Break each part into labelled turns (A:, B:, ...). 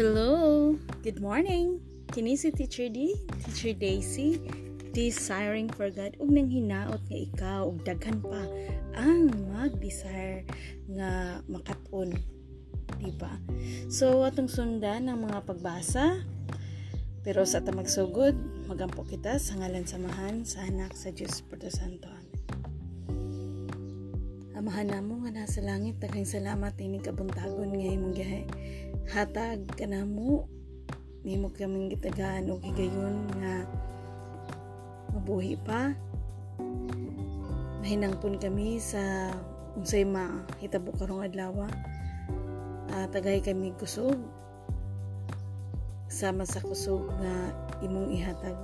A: Hello! Good morning! Kini si Teacher D, Teacher Daisy, desiring for God ug nang hinaot nga ikaw ug daghan pa ang mag-desire nga makatun di ba so atong sundan ang mga pagbasa pero sa ta magsugod magampo kita sa ngalan samahan sa anak sa Dios Santo Amahan namo nga nasa langit daghang salamat ini kabuntagon nga imong gihay hatag kanamo nimo kaming gitagaan og higayon nga mabuhi pa. Mahinangpon kami sa unsay mahitabo karong adlaw uh, tagay kami kusog sama sa kusog nga imong ihatag.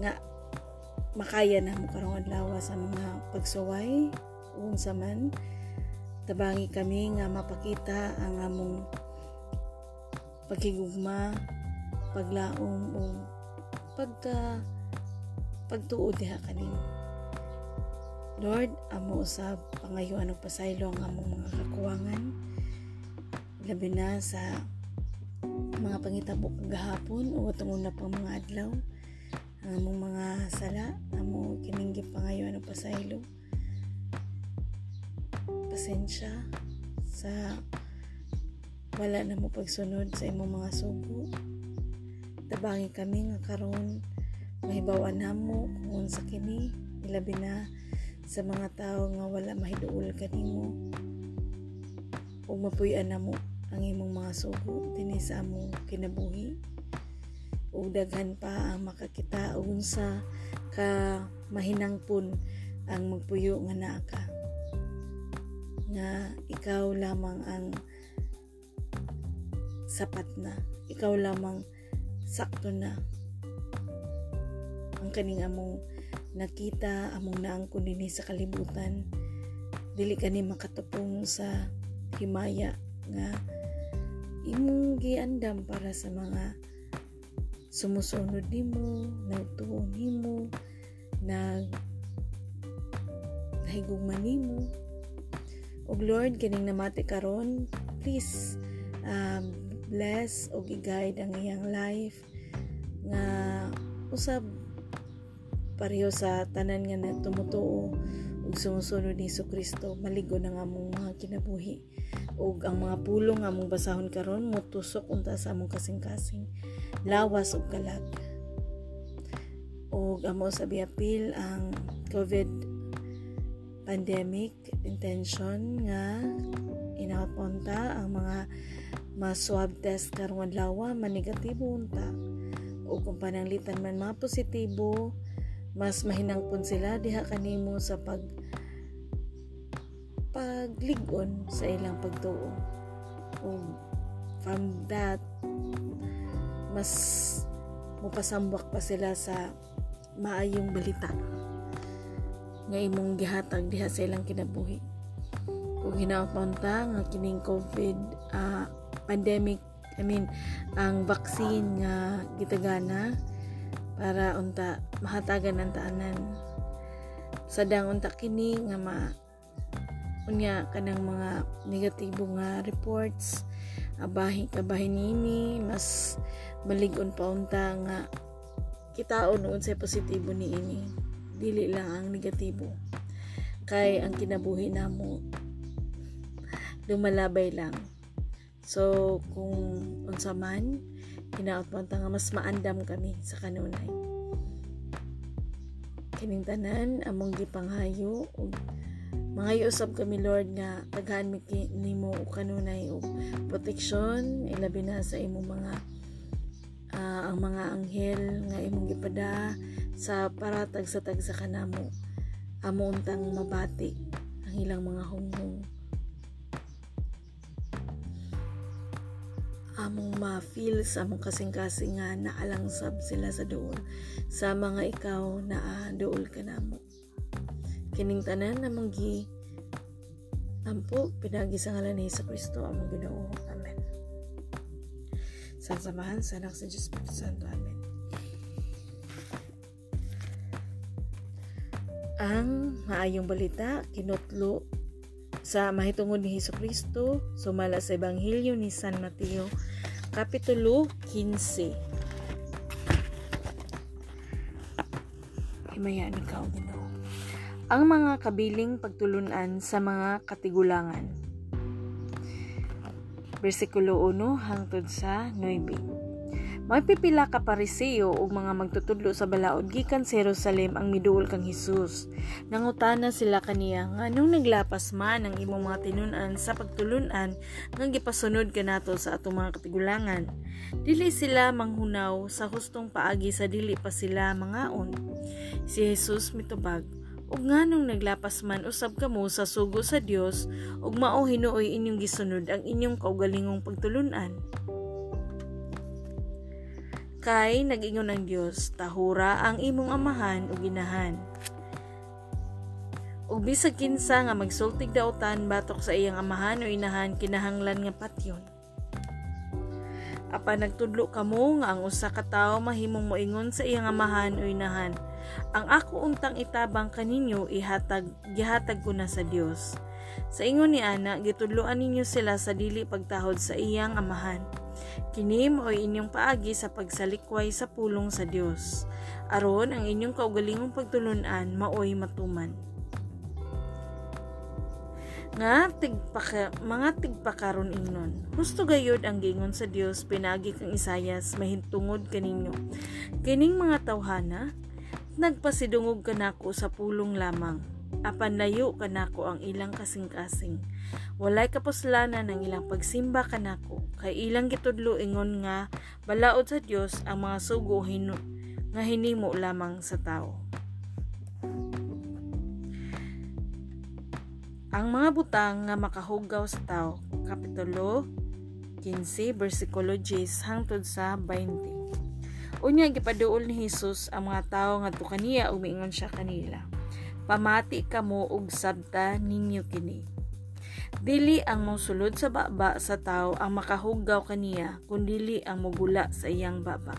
A: Nga makaya na mo karong adlaw sa mga pagsuway unsa man tabangi kami nga mapakita ang among pagkigugma paglaom o pagka pagtuod diha kanimo Lord, amo usab pangayuan og pasaylo ang among mga kakuwangan. Labi na sa mga pangitabo kagahapon o atong una pang mga adlaw ang among mga sala amo kining gipangayuan og pasaylo pasensya sa wala na mo pagsunod sa imong mga subo tabangi kami nga karon mahibawan namo kung sa kini ilabi na sa mga tao nga wala mahiduol kanimo ug mapuy-an namo ang imong mga sugo dinhi sa among kinabuhi. Ug daghan pa ang makakita unsa ka mahinangpon ang magpuyo nga naa ka nga ikaw lamang ang sapat na. Ikaw lamang sakto na. Ang kaning among nakita among naangkon dinhi sa kalibutan. Dili kani makatupong sa himaya nga imong giandam para sa mga sumusunod nimo nagtuon nimo nag nahigugman nimo ug Lord kining namati karon please um, bless o i-guide ang iyang life nga usab pareho sa tanan nga nagtumutuo ug sumusunod ni Kristo. Maligo na nga among mga kinabuhi ug ang mga pulong nga among basahon karon mutusok unta sa among kasing-kasing. Lawas ug kalag. Ug amo sa biapil ang COVID pandemic intention nga inapunta ang mga ma-swab test karong adlaw manegatibo unta. O kung pananglitan man mga positibo mas mahinangpon sila diha kanimo sa pag pagligon sa ilang pagtuo. O from that mas mupasambak pa sila sa maayong balita nga imong gihatag diha sa ilang kinabuhi. Kung hinapunta nga kining COVID uh, pandemic I mean ang vaccine nga gitagana para unta mahatagan ang taanan. Sadang unta kini nga ma unya kanang mga negatibo nga reports abahi kabahi nini mas maligon pa unta nga kitaon unsay positibo ni ini dili lang ang negatibo. Kay ang kinabuhi namo lumalabay lang. So kung unsa man hinaot mo nga mas maandam kami sa kanunay. Kining tanan among gipanghayo ug mga usab kami Lord nga daghan mi nimo og kanunay og protection ilabi na sa imong mga uh, ang mga anghel nga imong gipada sa paratag sa tag sa kanamo amo untang mabati ang ilang mga hunghong. Among ma-feel sa among kasing-kasing nga naalangsab sila sa dool sa mga ikaw na uh, dool ka namo. Kining tanan namang gi ampo pinagi sa ngalan ni Hesus Kristo among Ginoo. Amen. Sa samahan sa anak sa Diyos Santo. Amen ang maayong balita kinutlo sa mahitungod ni Hesus Kristo sumala sa ebanghelyo ni San Mateo Kapitulo 15 Himayaan ikaw, Ginoo. Ang mga kabiling pagtulunan sa mga katigulangan. Versikulo 1 hangtod sa 9. Magpipila ka pariseo ug mga magtutudlo sa balaod gikan sa Jerusalem ang miduol kang Hesus. Nangutana sila kaniya nganong naglapas man ang imong mga tinunan sa pagtulunan nga gipasunod kanato sa atong mga katigulangan. Dili sila manghunaw sa hustong paagi sa dili pa sila mangaon. Si Jesus mitubag, ug nganong naglapas man usab kamo sa sugo sa Dios ug mao hinuoy inyong gisunod ang inyong kaugalingong pagtulunan kay nagingon ang Dios tahura ang imong amahan ug inahan ug bisag kinsa nga magsultig daotan batok sa iyang amahan o inahan kinahanglan nga patyon. Apan nagtudlo kamo nga ang usa ka tawo mahimong moingon sa iyang amahan o inahan. Ang ako untang itabang kaninyo ihatag gihatag ko na sa Dios sa ingon ni ana gitudloan ninyo sila sa dili pagtahod sa iyang amahan Kini mo'y inyong paagi sa pagsalikway sa pulong sa Dios. Aron ang inyong kaugalingong pagtulunan maoy matuman. Nga tigpaka, mga tigpakaron ingnon. Husto gayod ang gingon sa Dios pinagi kang Isayas mahintungod kaninyo. Kining mga tawhana nagpasidungog kanako sa pulong lamang apan layo kanako ang ilang kasing-kasing. Walay kapuslanan ang ilang pagsimba kanako, kay ilang gitudlo ingon nga balaod sa Dios ang mga sugo hino, nga hinimo lamang sa tao. Ang mga butang nga makahugaw sa tao, Kapitulo 15, versikulo 10 hangtod sa 20. Unya gipaduol ni Hesus ang mga tao nga kaniya umiingon siya kanila pamati kamo og sabta ninyo kini. Dili ang mosulod sa baba sa tao ang makahugaw kaniya, kundili ang mugula sa iyang baba.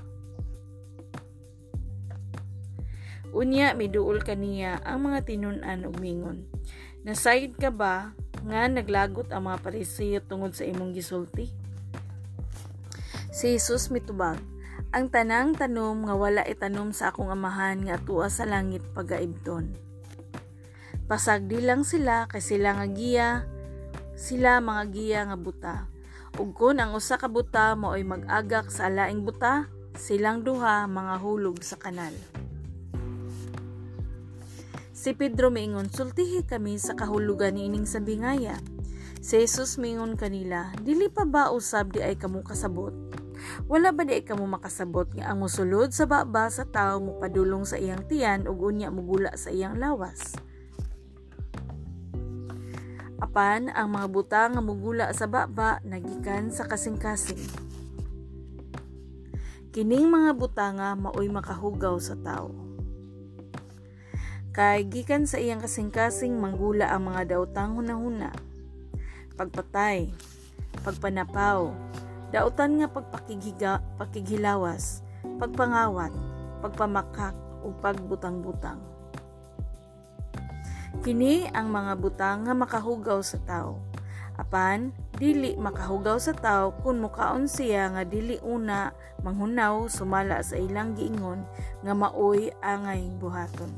A: Unya miduol kaniya ang mga tinunan ug mingon. Nasayid ka ba nga naglagot ang mga parisiyo tungod sa imong gisulti? Si Jesus mitubag, ang tanang tanom nga wala itanom sa akong amahan nga tuwa sa langit pagaibton Pasagdi lang sila kay sila nga giya, sila mga giya nga buta. Ug kun ang usa ka buta mao'y mag-agak sa alaing buta, silang duha mga hulog sa kanal. Si Pedro miingon, sultihi kami sa kahulugan ni ining sabingaya. Si Jesus mingon kanila, dili pa ba usab di ay kamo kasabot? Wala ba di kamo makasabot nga ang musulod sa baba sa tao mo padulong sa iyang tiyan ug unya mugula sa iyang lawas? Apan ang mga butang nga mugula sa baba nagikan sa kasing-kasing. Kining mga butanga maoy makahugaw sa tao. Kay gikan sa iyang kasing-kasing manggula ang mga daotang hunahuna. Pagpatay, pagpanapaw, dautan nga pagpakigiga, pagpangawat, pagpamakak o pagbutang-butang. Kini ang mga butang nga makahugaw sa tao. Apan, dili makahugaw sa tao kung mukaon siya nga dili una manghunaw sumala sa ilang giingon nga maoy angay buhaton.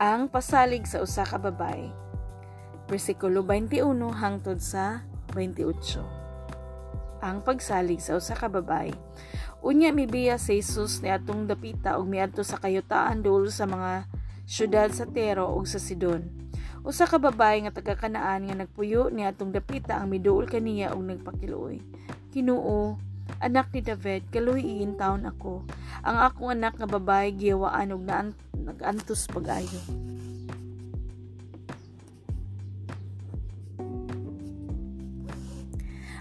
A: Ang pasalig sa usa ka babae. Bersikulo 21 hangtod sa 28. Ang pagsalig sa usa ka babae. Unya mibiya si Jesus ni atong dapita og miadto sa kayutaan duol sa mga syudad sa Tero ug sa Sidon. Usa ka babae nga taga Kanaan nga nagpuyo ni atong dapita ang miduol kaniya og nagpakiluoy. Kinuo, anak ni David, kaluhiin taon ako. Ang akong anak nga babae giyawaan og nag-antos pag-ayo.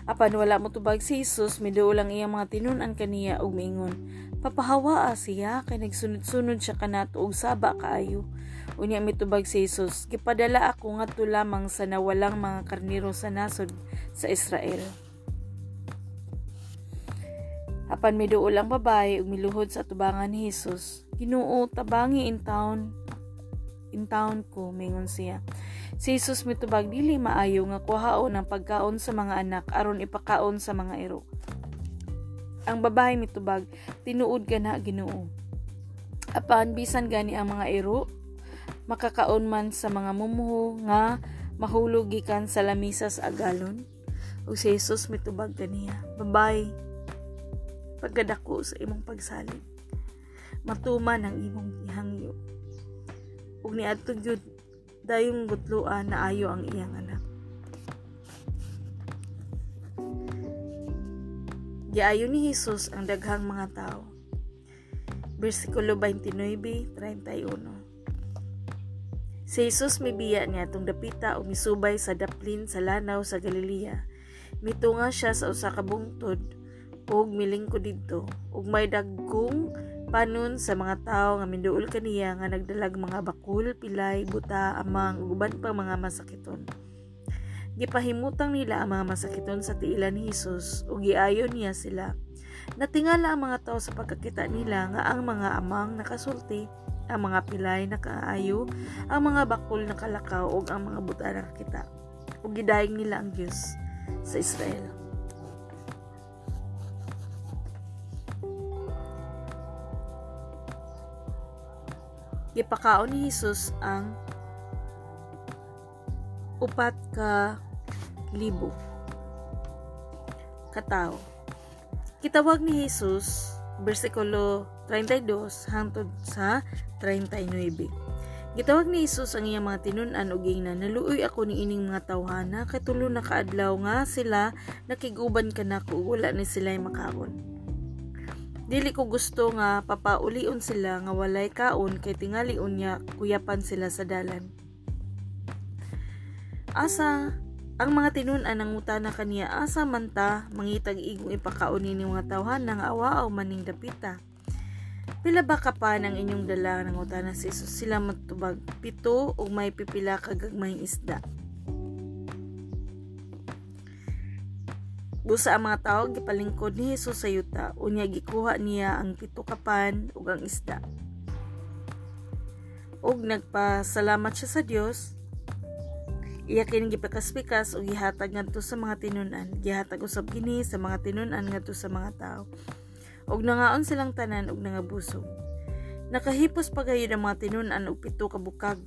A: Apan wala mo tubag si Jesus, miduol ang iyang mga tinunan kaniya og miingon. Papahawa siya kay nagsunod-sunod siya kanato og saba kaayo. Unya mitubag si Jesus, gipadala ako ngadto lamang sa nawalang mga karniro sa nasod sa Israel. Apan miduol ang babae ug miluhod sa tubangan ni Jesus. Ginoo tabangi in town in town ko mingon siya. Si Jesus mitubag dili maayo nga kuhaon ang pagkaon sa mga anak aron ipakaon sa mga iro. Ang babae mitubag tinuod ka na Ginoo. Apan bisan gani ang mga iro makakaon man sa mga mumuho nga mahulog gikan sa lamisa sa agalon. O si Jesus mitubag kaniya. Babae, pagkadako sa imong pagsalig. Matuman ang imong ihangyo. Ug niadto gyud dayong gutluan na ayo ang iyang anak. Giayo ni Jesus ang daghang mga tao. Versikulo 29:31. Si Jesus mibiya niya tong dapita o misubay sa daplin sa lanaw sa Galilea. Mitunga siya sa usa ka bungtod ug milingkod didto ug may dagkong panon sa mga tawo nga minduol kaniya nga nagdalag mga bakul, pilay, buta, amang ug uban pa mga masakiton. Gipahimutang nila ang mga masakiton sa tiilan ni Hesus ug giayon niya sila. Natingala ang mga tao sa pagkakita nila nga ang mga amang nakasulti ang mga pilay na kaayo, ang mga bakul na kalakaw ug ang mga buta na kita. Ug gidayeg nila ang Dios sa Israel. Gipakaon ni Jesus ang upat ka libo katao. Kitawag ni Jesus versikulo 32 hangtod sa 39. Gitawag ni Isus ang iyang mga tinun-an ug ingnan, naluoy ako ni ining mga tawhana kay tulo na kaadlaw nga sila nakiguban kanako ug wala ni sila makaon. Dili ko gusto nga papaulion sila nga walay kaon kay tingali unya kuyapan sila sa dalan. Asa ang mga tinun-an ng utana kaniya asa man ta mangitag igong ipakaon ni mga tawhana nga awaaw maning dapita. Pila ba ka pa ng inyong dala ng utana sa Isus? Sila matubag pito o may pipila kagagmayng isda. Busa ang mga tao gipalingkod ni Jesus sa yuta unya gikuha niya ang pito kapan ug ang isda. Ug nagpasalamat siya sa Dios. Iya kini gipakas-pikas ug gihatag ngadto sa mga tinunan. Gihatag usab kini sa mga tinunan ngadto sa mga tao og nangaon silang tanan og nangabusog. Nakahipos pa gayud ang mga tinunan og pito ka bukag.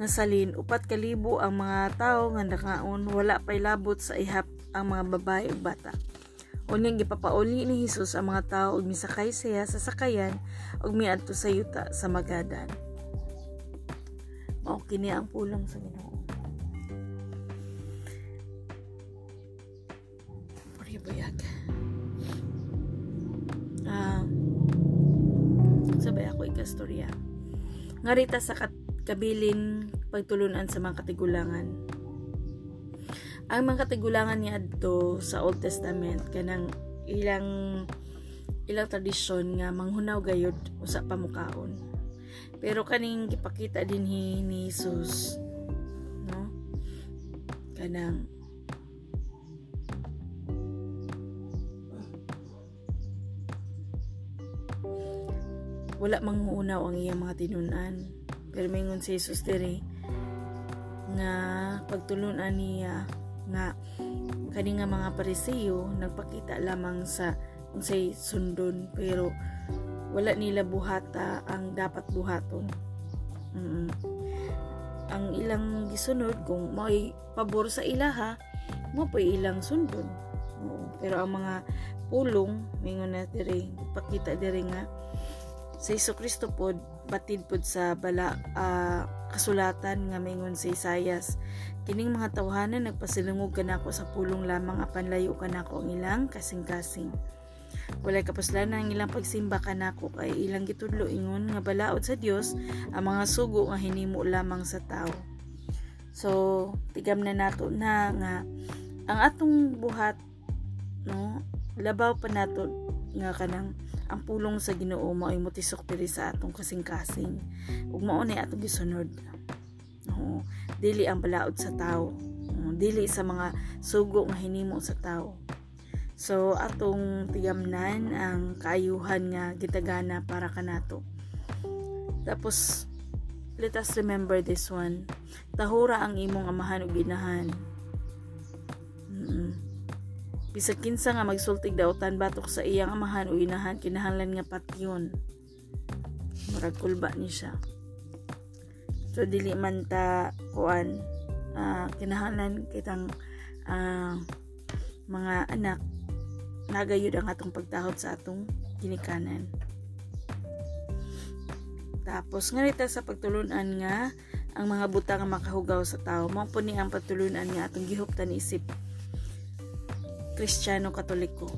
A: Nasalin upat kalibo ang mga tawo nga nakaon wala pay labot sa ihap ang mga babae ug bata. Unyang gipapauli ni Hesus ang mga tawo og misakay siya sa sakayan ug miadto sa yuta sa Magadan. Mao kini ang pulong sa Ginoo. buyag. Ah, sabay ako ikastorya. Ngarita sa kat kabilin pagtulunan sa mga katigulangan. Ang mga katigulangan niya adto sa Old Testament kanang ilang ilang tradisyon nga manghunaw gayud usa pa mukaon. Pero kaning gipakita din ni, ni Jesus no kanang wala manguunaw ang iyang mga tinunan pero mingon si Jesus diri nga pagtulunan niya nga kani nga mga parisiyo nagpakita lamang sa unsay sundon pero wala nila buhata ang dapat buhaton. Mm ang ilang gisunod kung may pabor sa ilaha mo pa ilang sundon. Pero ang mga pulong mingon na diri pakita diri nga sa Iso Kristo pod batid pod sa bala uh, kasulatan nga mingon si Isayas kining mga tawhanan nagpasilungog kanako sa pulong lamang apan layo kanako ang ilang kasing-kasing. Walay kapuslan ang ilang pagsimba kanako kay ilang gitudlo ingon nga balaod sa Dios ang mga sugo nga hinimo lamang sa tao. So tigam na nato na nga ang atong buhat no labaw pa nato nga kanang ang pulong sa Ginoo mao motisok diri sa atong kasing-kasing. Ug mao ni atong gisunod. No dili ang balaod sa tao dili sa mga sugo nga hinimo sa tao so atong tigamnan ang kaayuhan nga gitagana para kanato tapos let us remember this one. Tahura ang imong amahan ug inahan mm bisag kinsa nga magsultig dautan batok sa iyang amahan o inahan kinahanglan nga patyon. Murag kulba ni siya. So dili man ta kuan uh, kinahanglan kitang uh, mga anak nagayud ang atong pagtahod sa atong ginikanan. Tapos ngarita sa pagtulunan nga ang mga buta nga makahugaw sa tao mao po ni ang patulunan nga atong gihuptan isip Kristiyano Katoliko.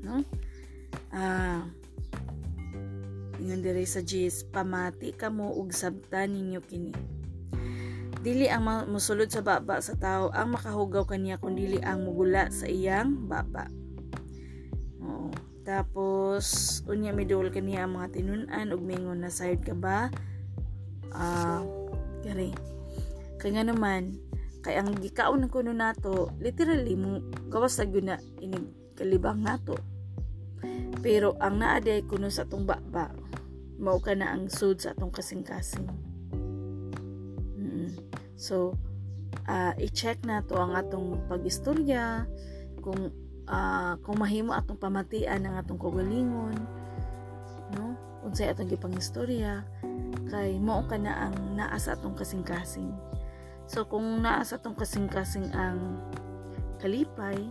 A: No? Ah, ingon dire sa Jis, pamati kamo ug sabtan ninyo kini. Dili ang musulod sa baba sa tao ang makahugaw kaniya kun dili ang mugula sa iyang baba. Oo. Tapos unya midul kaniya ang mga tinun-an ug mingon na sayod ka ba? Ah, uh, kare. Kaya naman, kay ang gikaon ng kuno nato literally mo gawas na ini kalibang nato. Pero ang naaday kuno sa atong baba mao ka na ang sud sa atong kasing-kasing. Mm-hmm. so uh, i-check nato ang atong pagistorya kung uh, kung mahimo atong pamatian ang atong kagalingon no? Unsay atong gipangistorya kay mao ka na ang naa sa atong kasing-kasing So kung naa sa tong kasing-kasing ang kalipay,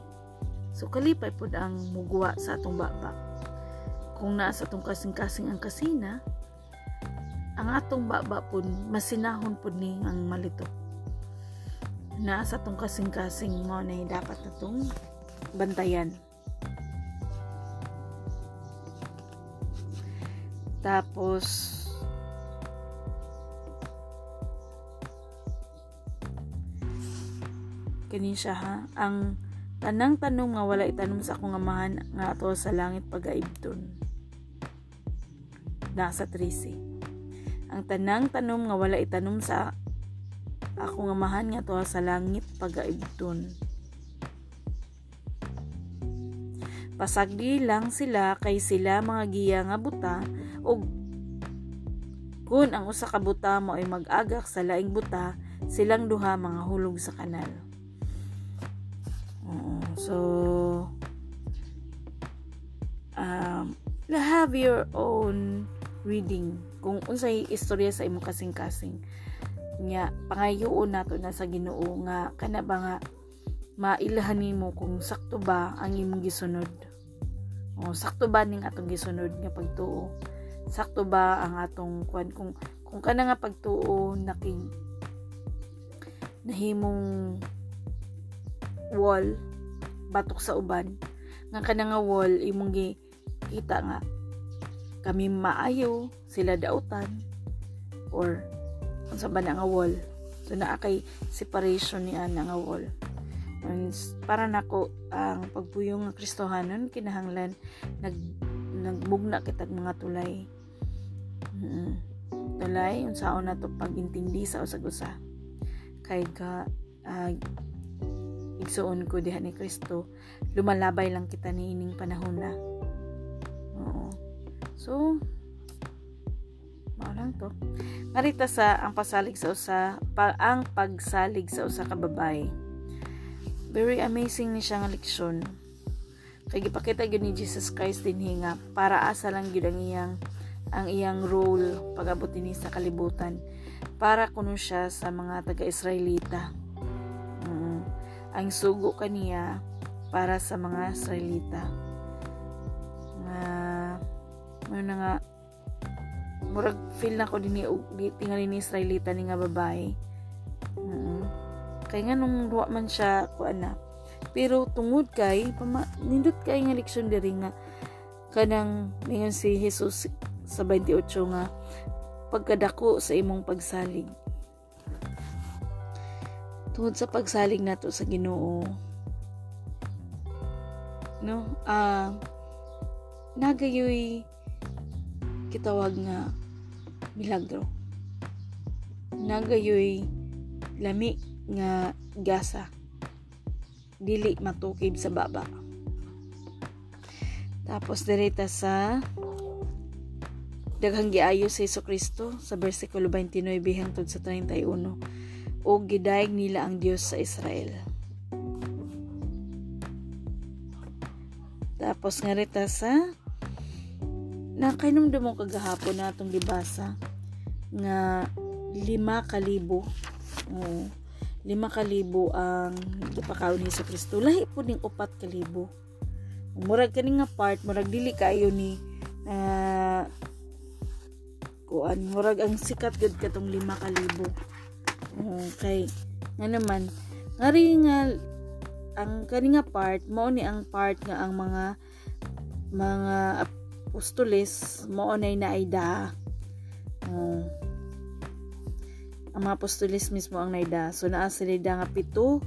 A: so kalipay pod ang mugwa sa atong baba. Kung naa sa tong kasing-kasing ang kasina, ang atong baba pod masinahon pod ni ang malito. Naa sa tong kasing-kasing mo na dapat natong bantayan. Tapos kini siya ha? Ang tanang tanong nga wala itanom sa akong amahan nga ato sa langit pagaibton. Nasa 13 ang tanang tanom nga wala itanom sa akong amahan nga ato sa langit pagaibton. Pasagdi lang sila kay sila mga giya nga buta ug kun ang usa ka buta mo ay mag-agak sa laing buta silang duha mga hulog sa kanal So, um, have your own reading. Kung unsay istorya sa imong kasing-kasing. Nga pangayoon nato na sa Ginoo nga kana ba nga mailahan nimo kung sakto ba ang imong gisunod? O sakto ba ning atong gisunod nga pagtuo? Sakto ba ang atong kwan? Kung kung kana nga pagtuo naking nahimong wall batok sa uban. Nga kana nga wall imong gi kita nga kami maayo sila dautan. Or unsa ba na nga wall? So naa kay separation ni ana nga wall. And para nako ang pagpuyong nga Kristohanon kinahanglan nag nagbugna kitag mga tulay. Mm-hmm. tulay unsaon na to pagintindi sa usag usa kay ka uh, igsuon ko diha ni Kristo lumalabay lang kita ni ining panahon na. Oo. So mao lang to. Marita sa ang pasalig sa usa pa, ang pagsalig sa usa ka babae. Very amazing ni siya nga leksyon. Kay gipakita gyud ni Jesus Christ din hinga para asa lang gyud ang iyang ang iyang role pagabot ni sa kalibutan. Para kuno siya sa mga taga-Israelita ang sugo kaniya para sa mga Israelita. Nga uh, ano nga murag feel na ko din ni tingali ni Israelita ni nga babae. Mm-hmm. Kay nga nung duwa man siya ko ana. Pero tungod kay pama, nindot kay nga leksyon diri nga kanang mingon si Jesus sa 28 nga pagkadako sa imong pagsalig tungod sa pagsalig nato sa Ginoo. No? Ah uh, nagayoy kitawag nga milagro. Nagayoy lami nga gasa. Dili matukib sa baba. Tapos direta sa daghang giayo sa Hesus Kristo sa bersikulo 29 hangtod sa 31 o gidayeg nila ang Dios sa Israel. Tapos nga rita sa nakainom mo kagahapon na itong libasa nga lima kalibo. Oh, lima kalibo ang gipakaon ni Hesus Kristo. Lahi po ning upat kalibo. Murag kani nga part, murag dili kayo ni uh, kuan murag ang sikat gud katong lima kalibo. Okay. Nga naman, ngari nga ang kani nga part mao ni ang part nga ang mga mga apostoles mao nay naida. Uh, ang mga apostoles mismo ang naida. So naa sila nga pito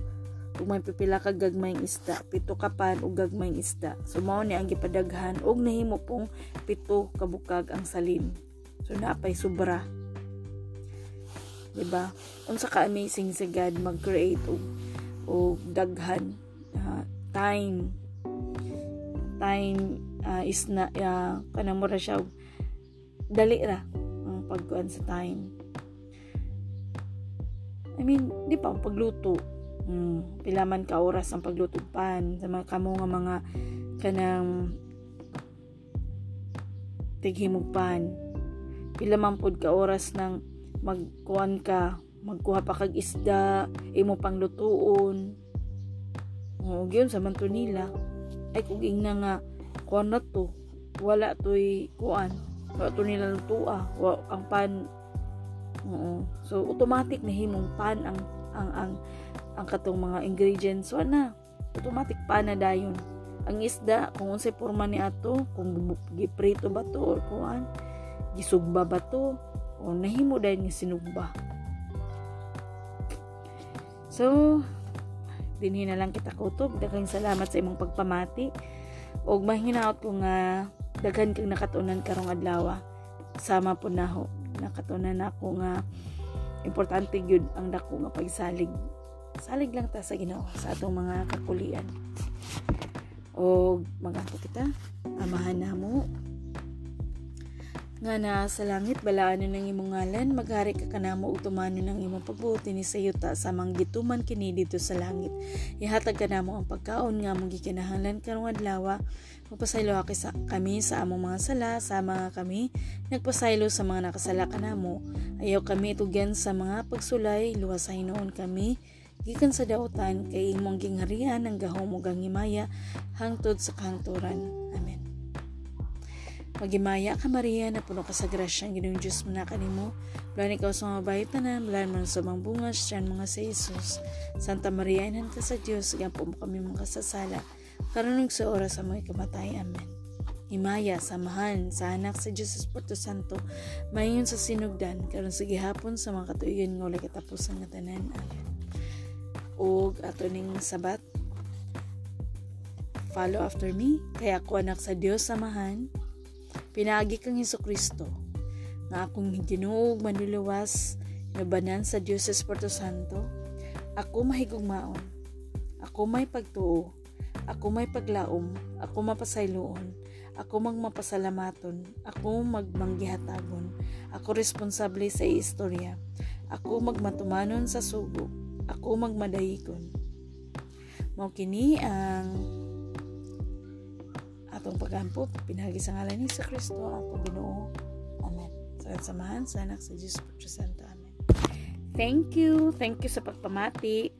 A: ug may pipila ka gagmayng isda, pito ka pan ug gagmayng isda. So mao ni ang gipadaghan ug nahimo pong pito kabukag ang salin. So napay sobra. Diba? Unsa ka amazing sa God mag-create og og daghan uh, time time uh, is na uh, kanang mura siya dali ra ang pagkuan sa time I mean, di pa, pagluto. Hmm, pilaman ka oras ang pagluto pan sa mga kamo nga mga kanang tighimog pan. Pilaman pod ka oras ng magkuan ka, magkuha pa kag isda, imo pang lutuon. O gyud sa manto nila. Ay kung na nga kuan na to, wala to'y kuan. Wala to nila lutua. Wa, ang pan Oo. So automatic na himong pan ang ang ang ang katong mga ingredients so na automatic pan na dayon. Ang isda kung unsay porma ni ato, kung giprito ba to or kuan, gisugba ba to o nahimo dayon nga sinugba. So, dinhi na lang kita kutob. Daghang salamat sa imong pagpamati. Og mahinaot ko nga daghan kang nakatunan karong adlaw. Sama po na ho nakatunan ako nga importante gyud ang dako nga pagsalig salig lang ta sa Ginoo sa atong mga kakulian o maganto kita amahan namo nga na sa langit balaan ng imong ngalan maghari ka kanamo ug tumano ng imong pagbuti ni sayuta sa manggituman kini dito sa langit. Ihatag kanamo ang pagkaon nga mong gikinahanglan karong adlaw magpasaylo ka sa kami sa among mga sala sa mga kami nagpasaylo sa mga nakasala kanamo ayaw kami tugyan sa mga pagsulay luwas sa hinoon kami. Gikan sa dautan kay imong gingharian ang gahom ug ang himaya hangtod sa kahangturan Magimaya ka Maria na puno ka sa grasya ang Ginoong Diyos mo na kanimo. Bulan ikaw sa mga bahay tanan, bulan mo sa mga bungas, siyan mga sa Jesus. Santa Maria, inan ka sa Diyos, po mo kami mga kasasala. Karunong sa oras sa mga kamatay. Amen. Himaya, samahan, sa anak sa Diyos Espiritu Santo, mayon sa sinugdan, karon sa gihapon sa mga katuigan nga ulit katapos ang tanan. Amen. O ato ning sabat, follow after me, kaya ako anak sa Diyos samahan, Pinagi kang Heso Kristo, nga akong ginuog manluluwas, nabanan sa Diyos Espiritu Santo, ako mahigugmaon, ako may pagtuo, ako may paglaom, ako mapasayloon, ako magmapasalamaton, ako magmanggihatagon, ako responsable sa istorya, ako magmatumanon sa sugo, ako magmadayikon. Mao kini ang atong pagampot pinagi sa ngalan ni sa Kristo ang Ginoo. Amen. Sa samahan sa anak sa Diyos Espiritu Santo. Amen. Thank you. Thank you sa pagpamati.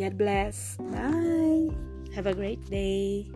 A: God bless. Bye. Have a great day